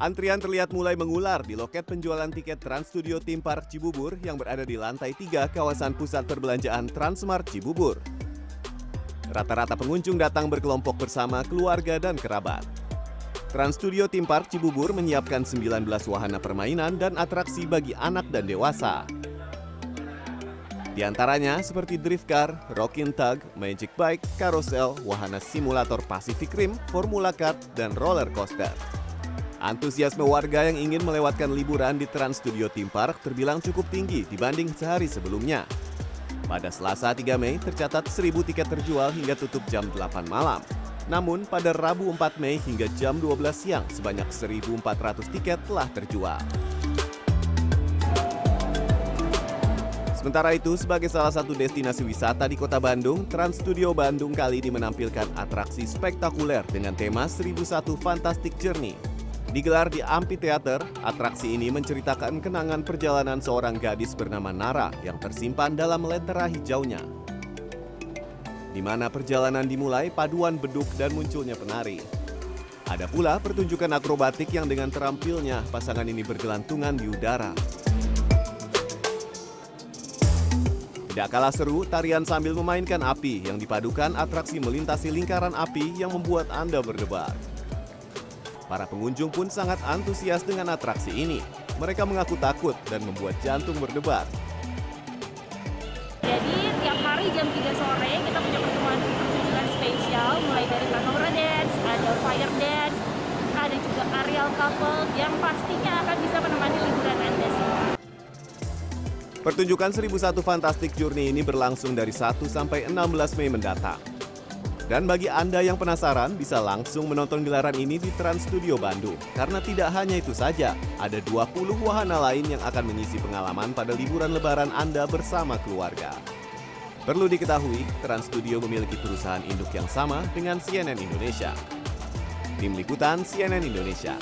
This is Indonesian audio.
Antrian terlihat mulai mengular di loket penjualan tiket Trans Studio Theme Park Cibubur yang berada di lantai 3 kawasan pusat perbelanjaan Transmart Cibubur. Rata-rata pengunjung datang berkelompok bersama keluarga dan kerabat. Trans Studio Theme Park Cibubur menyiapkan 19 wahana permainan dan atraksi bagi anak dan dewasa. Di antaranya seperti drift car, rocking tug, magic bike, carousel, wahana simulator Pacific Rim, Formula Kart, dan roller coaster. Antusiasme warga yang ingin melewatkan liburan di Trans Studio Theme Park terbilang cukup tinggi dibanding sehari sebelumnya. Pada Selasa 3 Mei tercatat 1000 tiket terjual hingga tutup jam 8 malam. Namun pada Rabu 4 Mei hingga jam 12 siang sebanyak 1400 tiket telah terjual. Sementara itu, sebagai salah satu destinasi wisata di kota Bandung, Trans Studio Bandung kali ini menampilkan atraksi spektakuler dengan tema 1001 Fantastic Journey. Digelar di Amphitheater, atraksi ini menceritakan kenangan perjalanan seorang gadis bernama Nara yang tersimpan dalam lentera hijaunya. Di mana perjalanan dimulai paduan beduk dan munculnya penari. Ada pula pertunjukan akrobatik yang dengan terampilnya pasangan ini bergelantungan di udara. Tidak kalah seru, tarian sambil memainkan api yang dipadukan atraksi melintasi lingkaran api yang membuat Anda berdebar. Para pengunjung pun sangat antusias dengan atraksi ini. Mereka mengaku takut dan membuat jantung berdebar. Jadi tiap hari jam 3 sore kita punya pertemuan pertunjukan spesial mulai dari Tanora Dance, ada Fire Dance, ada juga aerial couple yang pastinya akan bisa menemani liburan Anda semua. Pertunjukan 1001 Fantastic Journey ini berlangsung dari 1 sampai 16 Mei mendatang. Dan bagi Anda yang penasaran, bisa langsung menonton gelaran ini di Trans Studio Bandung. Karena tidak hanya itu saja, ada 20 wahana lain yang akan mengisi pengalaman pada liburan lebaran Anda bersama keluarga. Perlu diketahui, Trans Studio memiliki perusahaan induk yang sama dengan CNN Indonesia. Tim Liputan CNN Indonesia.